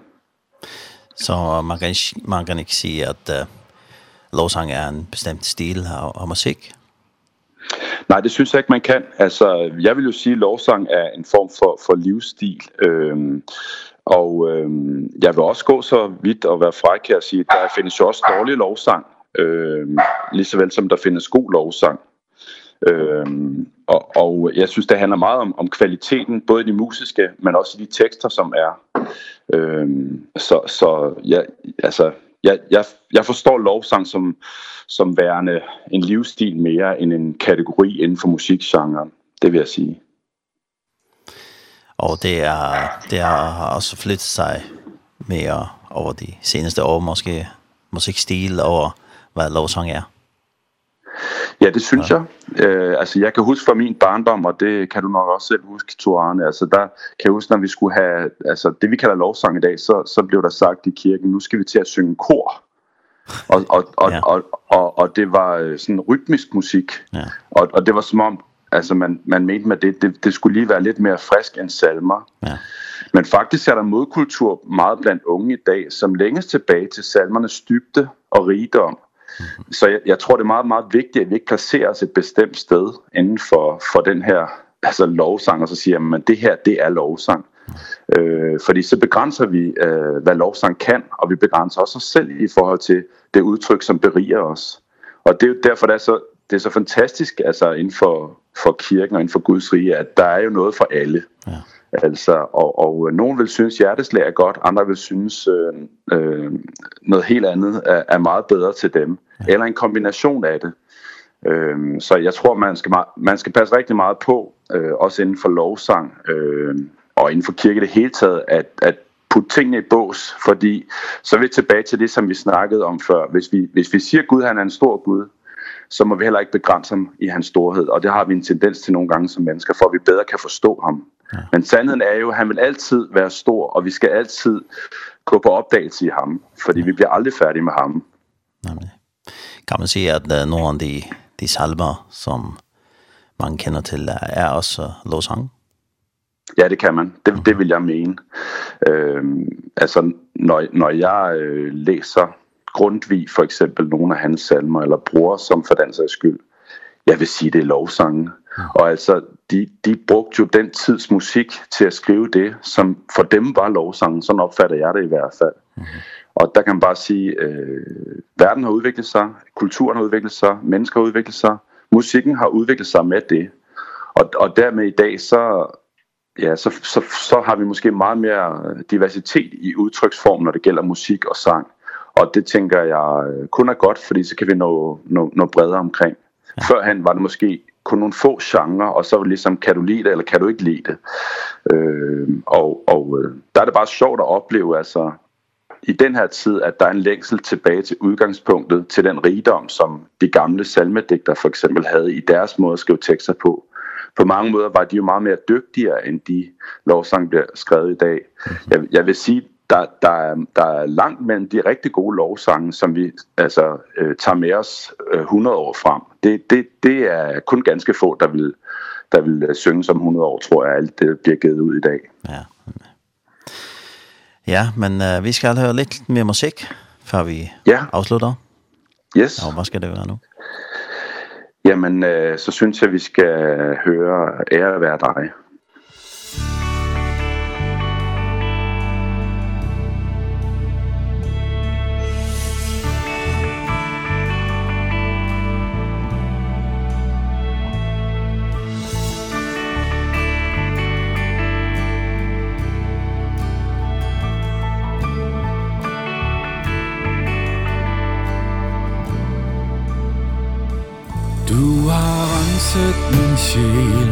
Så man kan ikke, man kan ikke sige at uh, lovsang er en bestemt stil af, af musik. Nej, det synes jeg ikke, man kan. Altså, jeg vil jo sige, at lovsang er en form for, for livsstil. Øhm, og øhm, jeg vil også gå så vidt og være fræk her og sige, at der findes jo også dårlig lovsang. Øhm, lige så vel som der findes god lovsang. Øhm, og, og jeg synes, det handler meget om, om kvaliteten, både i de musiske, men også i de tekster, som er. Øhm, så så ja, altså, jeg, jeg, jeg forstår lovsang som, som værende en livsstil mere end en kategori inden for musikgenren. Det vil jeg sige. Og det er, det er også flyttet sig mere over de seneste år, måske musikstil og hvad lovsang er. Ja, det synes ja. jeg. Eh, altså, jeg kan huske fra min barndom, og det kan du nok også selv huske, Torane. Altså, der kan jeg huske, når vi skulle have, altså, det vi kalder lovsang i dag, så, så blev der sagt i kirken, nu skal vi til at synge kor. Og, og, og, ja. og, og, og det var sådan rytmisk musik. Ja. Og, og det var som om, altså, man, man mente med det, det, det skulle lige være lidt mere frisk end salmer. Ja. Men faktisk er der modkultur meget blandt unge i dag, som længes tilbage til salmernes dybde og rigdom Så jeg, jeg tror, det er meget, meget vigtigt, at vi ikke placerer os et bestemt sted inden for, for den her altså lovsang, og så siger man, det her, det er lovsang. Øh, fordi så begrænser vi, øh, hvad lovsang kan, og vi begrænser også os selv i forhold til det udtryk, som beriger os. Og det er jo derfor, det er så, det er så fantastisk altså inden for, for kirken og inden for Guds rige, at der er jo noget for alle. Ja. Altså, og, og nogen vil synes, hjerteslag er godt, andre vil synes, øh, øh, noget helt andet er, er meget bedre til dem. Eller en kombination af det. Øh, så jeg tror man skal man skal passe rigtig meget på øh, også inden for lovsang øh, og inden for kirke det hele taget at at putte tingene i bås, fordi så er vi tilbage til det som vi snakkede om før. Hvis vi hvis vi siger Gud han er en stor Gud, så må vi heller ikke begrænse ham i hans storhed, og det har vi en tendens til nogle gange som mennesker, for at vi bedre kan forstå ham. Ja. Men sandheden er jo, at han vil altid være stor, og vi skal altid gå på opdagelse i ham, fordi ja. vi bliver aldrig færdige med ham. Nemlig. Kan man sige, at nogle af de, de salmer, som man kender til, er også lovsang? Ja, det kan man. Det, det vil jeg mene. Øhm, altså, når, når jeg øh, læser Grundtvig, for eksempel nogle af hans salmer, eller bruger som for den sags skyld, jeg vil sige, det er lovsange. Og altså, de, de brugte jo den tids musik til at skrive det, som for dem var lovsangen. Sådan opfatter jeg det i hvert fald. Mm -hmm. Og der kan man bare sige, øh, verden har udviklet sig, kulturen har udviklet sig, mennesker har udviklet sig, musikken har udviklet sig med det. Og, og dermed i dag, så, ja, så, så, så har vi måske meget mere diversitet i udtryksform, når det gælder musik og sang. Og det tænker jeg kun er godt, fordi så kan vi nå, nå, nå bredere omkring. Ja. Førhen var det måske kun nogle få genrer, og så liksom, kan du lide det, eller kan du ikke lide det. Øh, og og der er det bare sjovt at opleve, altså, i den her tid, at der er en længsel tilbage til udgangspunktet, til den rigdom, som de gamle salmedigter for eksempel havde i deres måde at skrive tekster på. På mange måder var de jo meget mere dygtigere, end de lovsang, bliver skrevet i dag. Jeg, jeg vil sige, der der er, der er langt mellem de rigtig gode lovsange som vi altså øh, tager med os øh, 100 år frem. Det det det er kun ganske få der vil der vil synge som 100 år tror jeg alt det bliver givet ud i dag. Ja. Ja, men øh, vi skal høre lidt mere musik før vi ja. afslutter. Yes. Og hvad skal det være nu? Jamen øh, så synes jeg vi skal høre ære være dig. sjæl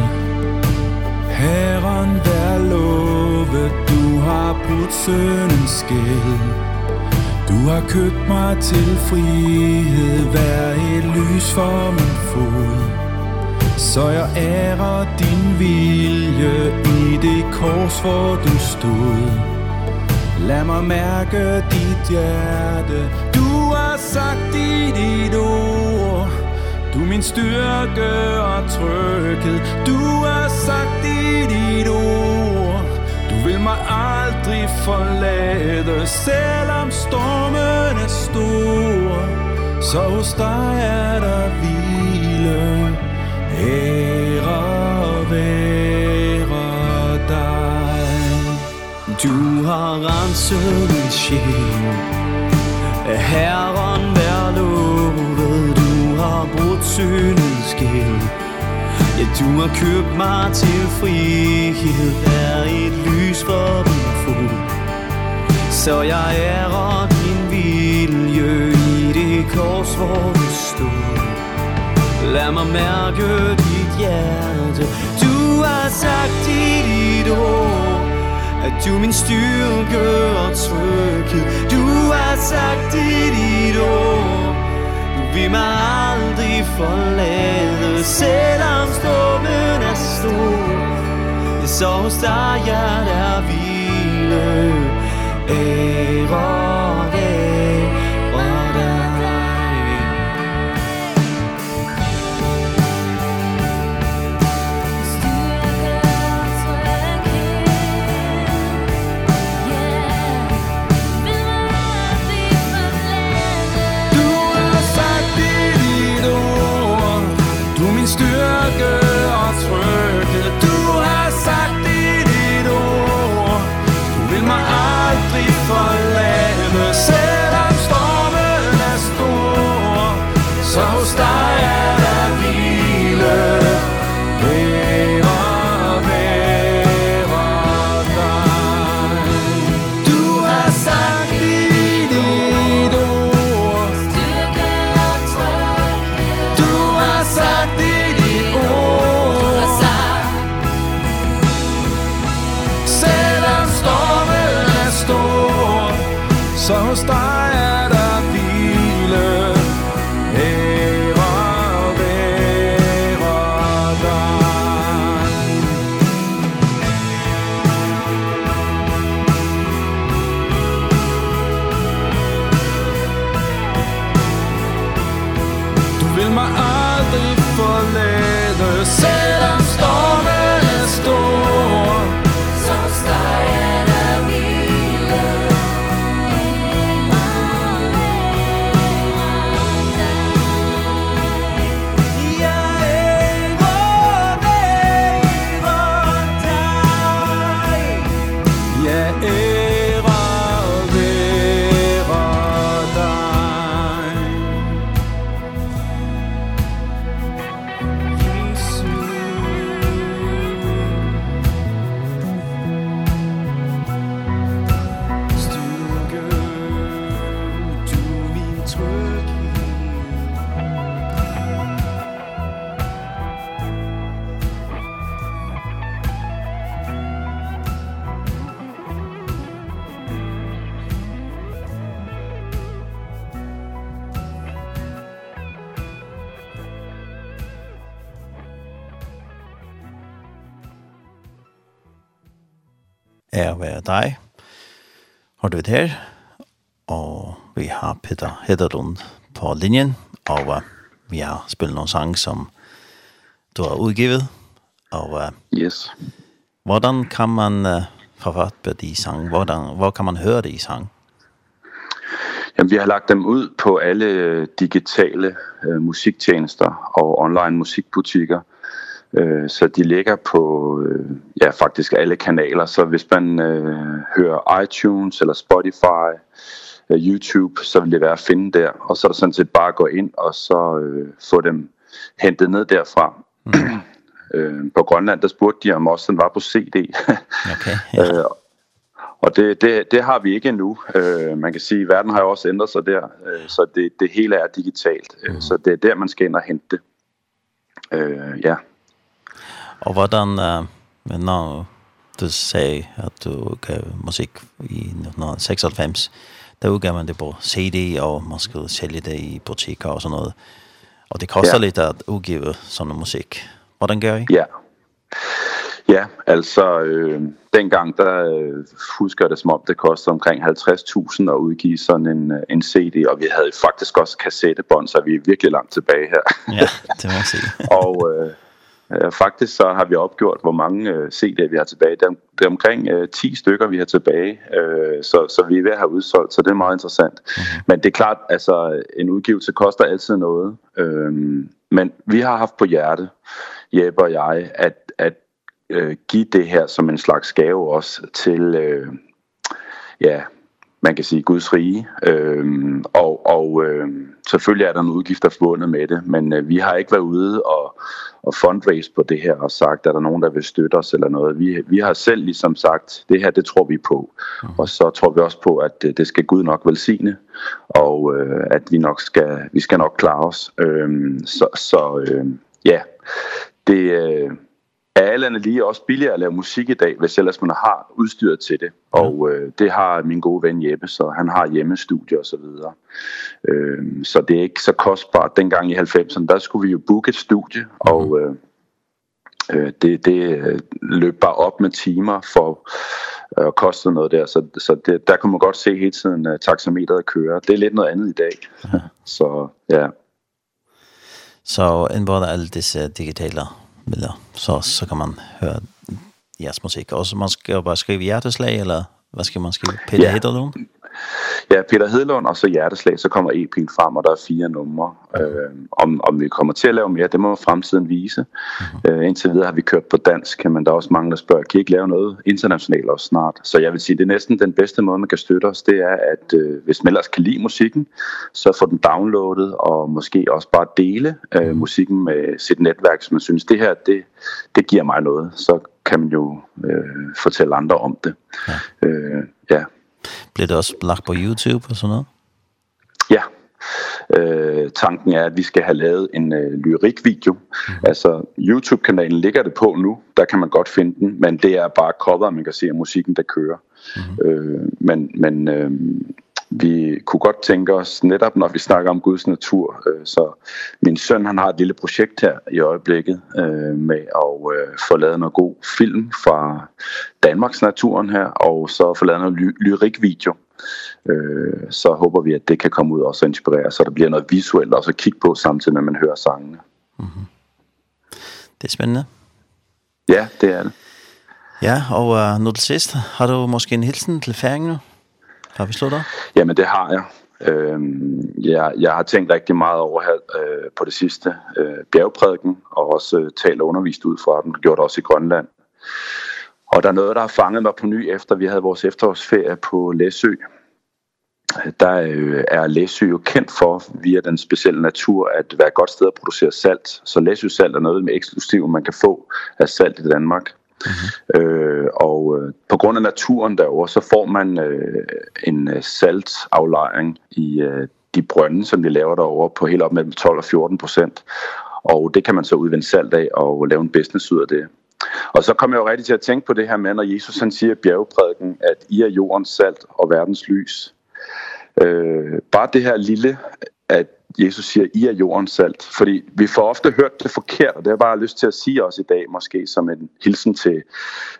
Herren der lovet, Du har brudt søndens skæld Du har købt mig til frihed Vær et lys for min fod. Så jeg ærer din vilje I det kors hvor du stod. Lad mig mærke dit hjerte. Du har sagt i dit ord Du min styrke og tryghed. Du har sagt i dit ord. Du vil mig aldrig forlade Selvom stormen er stor. Så hos dig er der hvile. Ære være dig. Du har renset min sjæl. Herre syndens skæld Ja, du har købt mig til frihed. Er et lys for min fod. Så jeg ærer din vilje I det kors, hvor du stod. Lad mig mærke dit hjerte. Du har sagt i dit ord At du min styrke og tryghed. Du har sagt i dit ord Du vil mig forlader Selvom stormen er stor. Ja, så hos dig hjertet der hvile Ære være deg. Har du vidt her. Og vi har Peter Hedderlund på linjen. Og uh, vi har spillet noen sang som du har utgivet. Og uh, yes. hvordan kan man uh, forfatte de sang? Hvordan, hvor kan man høre de sang? Jamen, vi har lagt dem ud på alle digitale øh, musiktjenester og online musikbutikker. Øh, så de ligger på øh, ja faktisk alle kanaler, så hvis man øh, hører iTunes eller Spotify, øh, YouTube, så vil det være at finde der, og så er det sådan set bare at gå ind og så øh, få dem hentet ned derfra. Mm. øh, på Grønland, der spurgte de om også den var på CD. okay. Ja. Øh, Og det det det har vi ikke endnu. Øh, man kan sige verden har jo også ændret sig der, øh, så det det hele er digitalt. Mm. Så det er der man skal ind og hente det. Øh, ja. Och vad den men du säger att du gav musik i 1996 där utgav man det på CD og man skulle sälja det i butiker och sånt något. Och det kostar ja. lite att utgiva sån musik. Vad den gör? Ja. Ja, altså øh, dengang der øh, husker jeg det som om det kostede omkring 50.000 at udgive sådan en en CD og vi havde faktisk også kassettebånd så vi er virkelig langt tilbage her. ja, det må jeg sige. og øh, Øh, faktisk så har vi opgjort, hvor mange øh, CD'er vi har tilbage. Det er, det er omkring øh, 10 stykker, vi har tilbage, øh, så, så vi er ved at have udsolgt, så det er meget interessant. Men det er klart, altså en udgivelse koster altid noget. Øh, men vi har haft på hjerte, Jeppe og jeg, at, at øh, give det her som en slags gave også til... Øh, ja, man kan sige Guds rige. Ehm og og ehm selvfølgelig er der nogle udgifter forbundet med det, men øh, vi har ikke været ude og og fundraise på det her og sagt, er der nogen der vil støtte os eller noget. Vi vi har selv liksom sagt, det her det tror vi på. Mm. Og så tror vi også på at øh, det skal Gud nok velsigne og øh, at vi nok skal vi skal nok klare os. Ehm så så øh, ja. Det øh, er alle andre lige også billigere at lave musik i dag, hvis ellers man har udstyret til det. Og øh, det har min gode ven Jeppe, så han har hjemmestudie og så videre. Øh, så det er ikke så kostbart. Dengang i 90'erne, der skulle vi jo booke et studie, og øh, øh det det løb bare op med timer for og øh, koste noget der så så det der kunne man godt se hele tiden uh, taxameteret køre. Det er lidt noget andet i dag. så ja. Så en både alle disse digitale vill jag så så kan man höra jazzmusik och så man ska bara skriva hjärteslag eller vad ska man skriva? Peter ja. Hedlund? ja, Peter Hedlund og så Hjerteslag, så kommer EP'en frem, og der er fire numre. Øh, om, om vi kommer til at lave mere, det må fremtiden vise. Øh, indtil videre har vi kørt på dansk, men der er også mange, der spørger, kan I ikke lave noget internationalt også snart? Så jeg vil sige, det er næsten den bedste måde, man kan støtte os, det er, at øh, hvis man ellers kan lide musikken, så få den downloadet, og måske også bare dele øh, musikken med sit netværk, som man synes, det her, det, det giver mig noget. Så kan man jo øh, fortælle andre om det. Ja. Øh, ja, Bliver det også lagt på YouTube og sådan noget? Ja. Øh, tanken er, at vi skal have lavet en øh, lyrikvideo. Mm. Altså, YouTube-kanalen ligger det på nu. Der kan man godt finde den, men det er bare cover, man kan se af musikken, der kører. Mm. Øh, men men øh, vi kunne godt tænke os netop, når vi snakker om Guds natur. Øh, så min søn han har et lille projekt her i øjeblikket øh, med at øh, få lavet noget god film fra Danmarks naturen her, og så få lavet noget ly lyrikvideo. Øh, så håber vi, at det kan komme ud og så inspirere, så der bliver noget visuelt også at kigge på samtidig, når man hører sangene. Mm. Det er spændende. Ja, det er det. Ja, og øh, nu til sidst, har du måske en hilsen til færingen nu? Har vi slået dig? Jamen, det har jeg. Øhm, jeg, jeg har tænkt rigtig meget over her øh, på det sidste øh, bjergprædiken, og også øh, talt og undervist ud fra den, gjort også i Grønland. Og der er noget, der har fanget mig på ny, efter vi havde vores efterårsferie på Læsø. Der øh, er Læsø jo kendt for, via den specielle natur, at være et godt sted at producere salt. Så Læsø salt er noget med eksklusivt, man kan få af salt i Danmark. Mm øh, og øh, på grund af naturen derovre, så får man øh, en saltaflejring i øh, de brønde, som de laver derovre på helt op mellem 12 og 14 procent. Og det kan man så udvinde salt af og lave en business ud af det. Og så kommer jeg jo rigtig til at tænke på det her med, når Jesus han siger i bjergeprædiken, at I er jordens salt og verdens lys. Øh, bare det her lille, at Jesus siger, I er jordens salt. Fordi vi får ofte hørt det forkert, og det har jeg bare lyst til at sige også i dag, måske som en hilsen til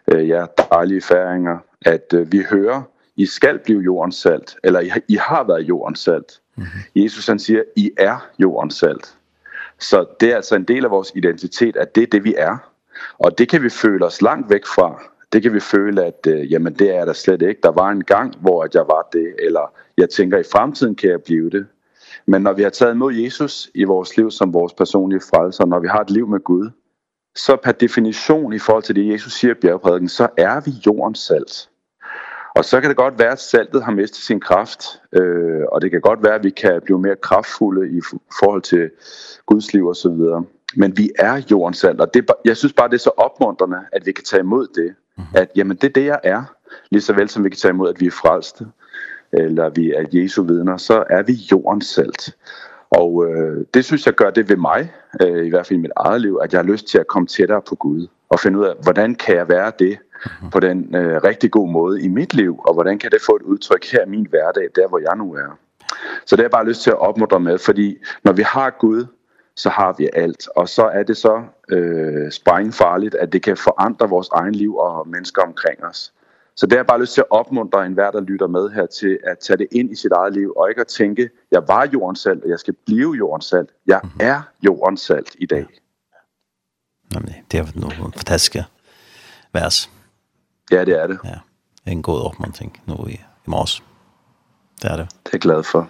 øh, jer dejlige færinger, at øh, vi hører, I skal blive jordens salt, eller I, I har været jordens salt. Mm -hmm. Jesus han siger, I er jordens salt. Så det er altså en del af vores identitet, at det er det, vi er. Og det kan vi føle os langt væk fra. Det kan vi føle, at øh, jamen, det er der slet ikke. Der var en gang, hvor at jeg var det, eller jeg tænker, i fremtiden kan jeg blive det. Men når vi har taget imod Jesus i vores liv som vores personlige frelser, når vi har et liv med Gud, så per definition i forhold til det, Jesus siger i bjergprædiken, så er vi jordens salt. Og så kan det godt være, at saltet har mistet sin kraft, øh, og det kan godt være, at vi kan blive mere kraftfulde i forhold til Guds liv og så videre. Men vi er jordens salt, og det, jeg synes bare, det er så opmuntrende, at vi kan tage imod det. At jamen, det er det, jeg er, lige så vel som vi kan tage imod, at vi er frelste eller vi er Jesu vidner, så er vi jordens salt. Og øh, det synes jeg gør det ved mig, øh, i hvert fald i mit eget liv, at jeg har lyst til at komme tættere på Gud og finde ud af, hvordan kan jeg være det på den øh, rigtig gode måde i mit liv, og hvordan kan det få et udtryk her i min hverdag, der hvor jeg nu er. Så det har jeg bare lyst til at opmuntre med, fordi når vi har Gud, så har vi alt. Og så er det så øh, sprængfarligt, at det kan forandre vores egen liv og mennesker omkring os. Så det har jeg bare lyst til at opmuntre enhver, der lytter med her til at tage det ind i sit eget liv, og ikke at tænke, jeg var jordens salt, og jeg skal blive jordens salt. Jeg er jordens salt i dag. Ja. Jamen, det er nogle fantastiske vers. Ja, det er det. Ja, en god opmuntring nu i, i morges. Det er det. Det er jeg glad for.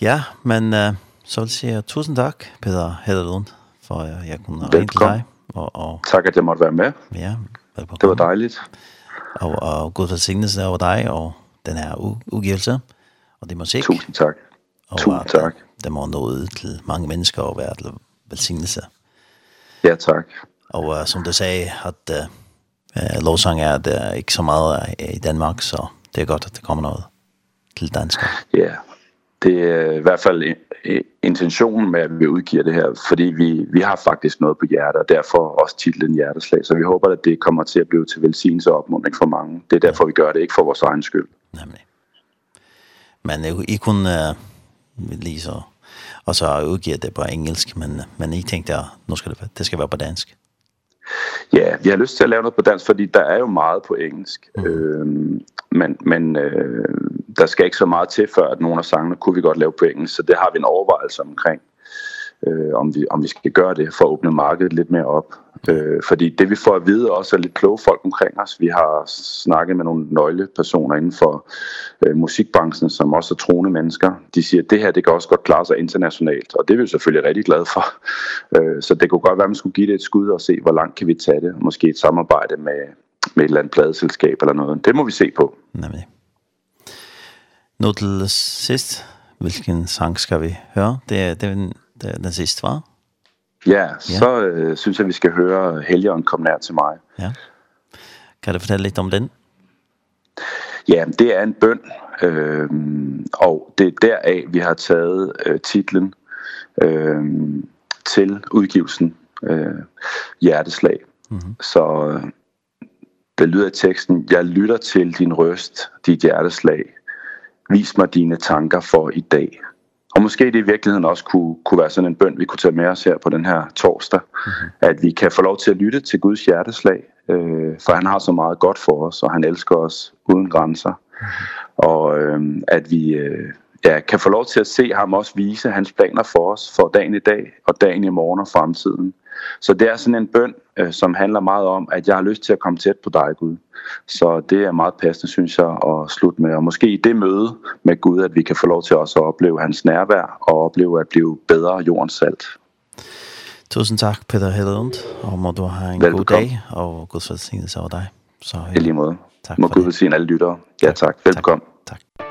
Ja, men uh, så vil jeg sige tusind tak, Peter Hederlund, for at jeg kunne ringe til dig. Og, og... Tak, at jeg måtte være med. Ja, velkommen. Det var dejligt og, og god velsignelse over dig og den her udgivelse og det musik. Tusind tak. Og Tusind at, tak. Det må nå ud til mange mennesker og være til velsignelse. Ja, tak. Og uh, som du sagde, at uh, lovsang er det ikke så meget i Danmark, så det er godt, at det kommer noget til danskere. Ja, yeah. det er i hvert fald intentionen med, at vi udgiver det her, fordi vi, vi har faktisk noget på hjertet, og derfor også titlen Hjerteslag. Så vi håber, at det kommer til at blive til velsignelse og opmuntring for mange. Det er derfor, vi gør det, ikke for vores egen skyld. Nemlig. Men I kunne uh, lige så altså udgive det på engelsk, men, men I tænkte, at nu skal det, det skal være på dansk. Ja, vi har lyst til at lave noget på dansk, fordi der er jo meget på engelsk. Mm. Øhm, men men øh, der skal ikke så meget til før at nogle af sangene kunne vi godt lave på engelsk, så det har vi en overvejelse omkring øh om vi om vi skal gøre det for at åbne markedet lidt mere op. Øh fordi det vi får at vide også er lidt kloge folk omkring os. Vi har snakket med nogle nøglepersoner inden for øh, musikbranchen som også er troende mennesker. De siger at det her det kan også godt klare sig internationalt, og det er vi selvfølgelig rigtig glade for. Øh så det kunne godt være at man skulle give det et skud og se hvor langt kan vi tage det. Måske et samarbejde med med et eller andet pladeselskab eller noget. Det må vi se på. Nemlig. Nå til sist, hvilken sang skal vi høre? Det, det, den, det er den sidste, var? Ja, så øh, synes jeg, vi skal høre Helgen kom nær til mig. Ja. Kan du fortælle lidt om den? Ja, det er en bøn, øh, og det er deraf, vi har taget øh, titlen øh, til udgivelsen øh, Hjerteslag. Mm -hmm. Så øh, det lyder i teksten, jeg lytter til din røst, dit hjerteslag, vis mig dine tanker for i dag. Og måske det i virkeligheden også kunne, kunne være sådan en bøn, vi kunne tage med os her på den her torsdag, mm -hmm. at vi kan få lov til at lytte til Guds hjerteslag, øh, for han har så meget godt for os, og han elsker os uden grænser. Mm -hmm. Og øh, at vi øh, ja, kan få lov til at se ham også vise hans planer for os, for dagen i dag, og dagen i morgen og fremtiden. Så det er sådan en bøn, øh, som handler meget om, at jeg har lyst til at komme tæt på dig, Gud. Så det er meget passende, synes jeg, at slutte med. Og måske i det møde med Gud, at vi kan få lov til også at opleve hans nærvær, og opleve at blive bedre jordens salt. Tusind tak, Peter Hedlund, og må du have en Velbekomme. god dag, og Guds velsignelse over dig. Så, ja. I lige måde. Tak må Gud velsigne alle lyttere. Ja, tak. Velbekomme. Velkommen. Tak. tak.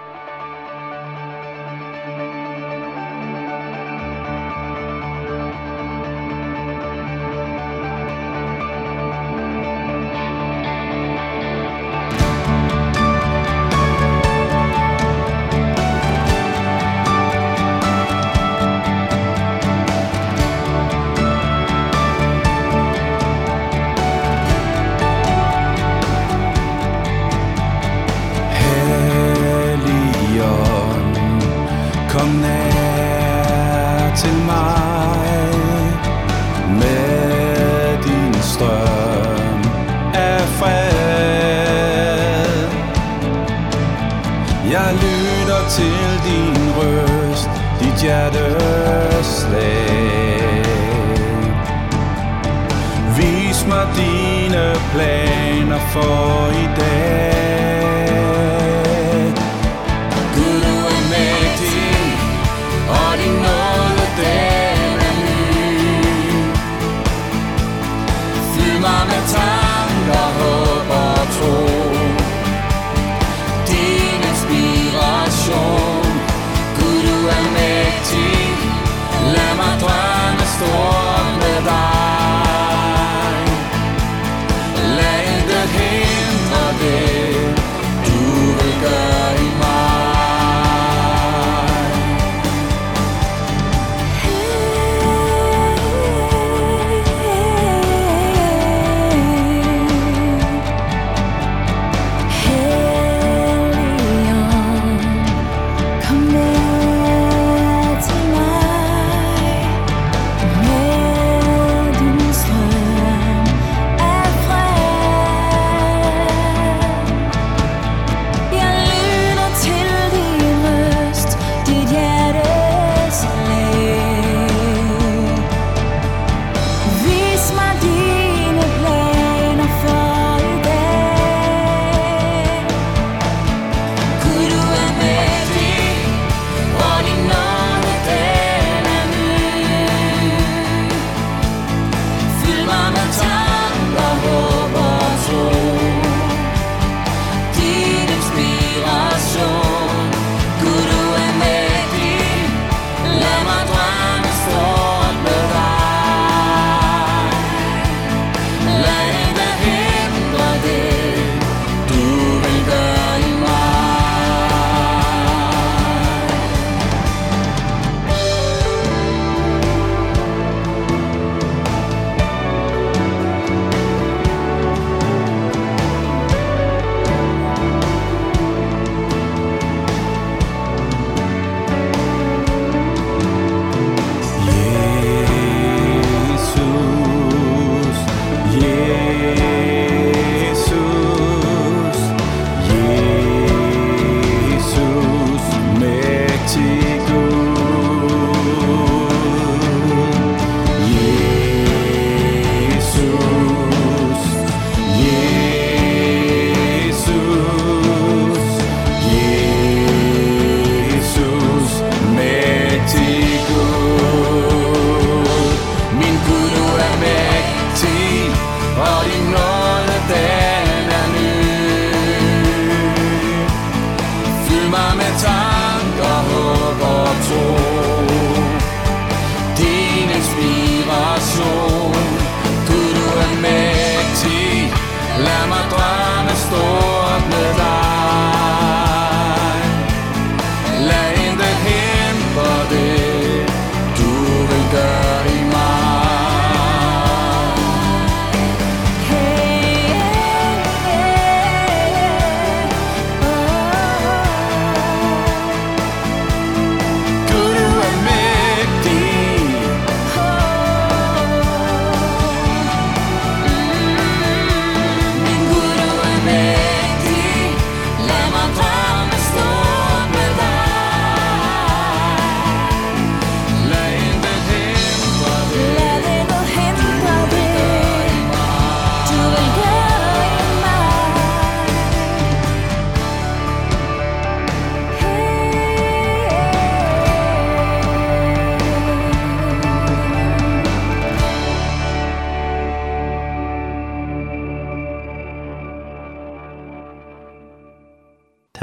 dine planer for i dag.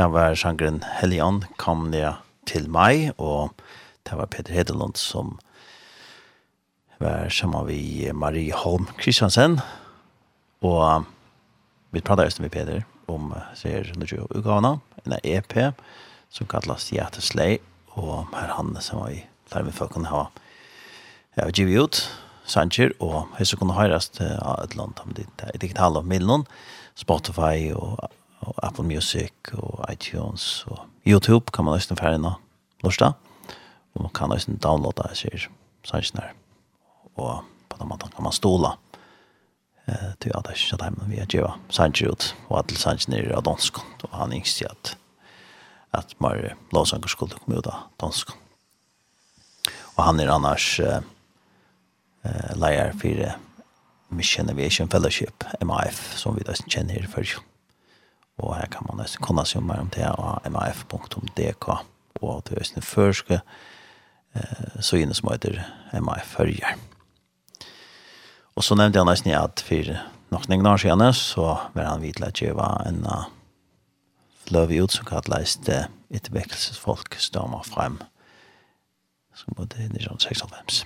Det var sjangren Helion kom ned til meg, og det var Peter Hedelund som var sammen vi Marie Holm Kristiansen, og vi pratet just med Peter om ser 120 utgavene, en EP som kallas Hjerteslei, og her han som var i der vi folk kunne ha ja, givet ut, Sanger, og hvis du kunne høres til et eller annet om ditt digitale middelen, Spotify og og Apple Music og iTunes og YouTube kan man nesten færre nå, norsk Og man kan nesten downloada, jeg sier, sannsyn her. Og på den måten kan man stola eh, til at det ikke men vi har Jeva sannsyn ut, og at sannsyn er av dansk. Og han yngst i at, at Mare Låsanger skulle komme ut av dansk. Og han er annars eh, leier for Mission Aviation Fellowship, MAF, som vi da kjenner i først. Og her kan man nesten kunne se mer om det av maf.dk og til Østene Førske eh, så inne som heter MAF Førjer. Og så nevnte jeg nesten at for nok noen år siden så var han vidt til at jeg var en løv ut som kalles det ettervekkelsesfolk stå frem som bodde i 1996.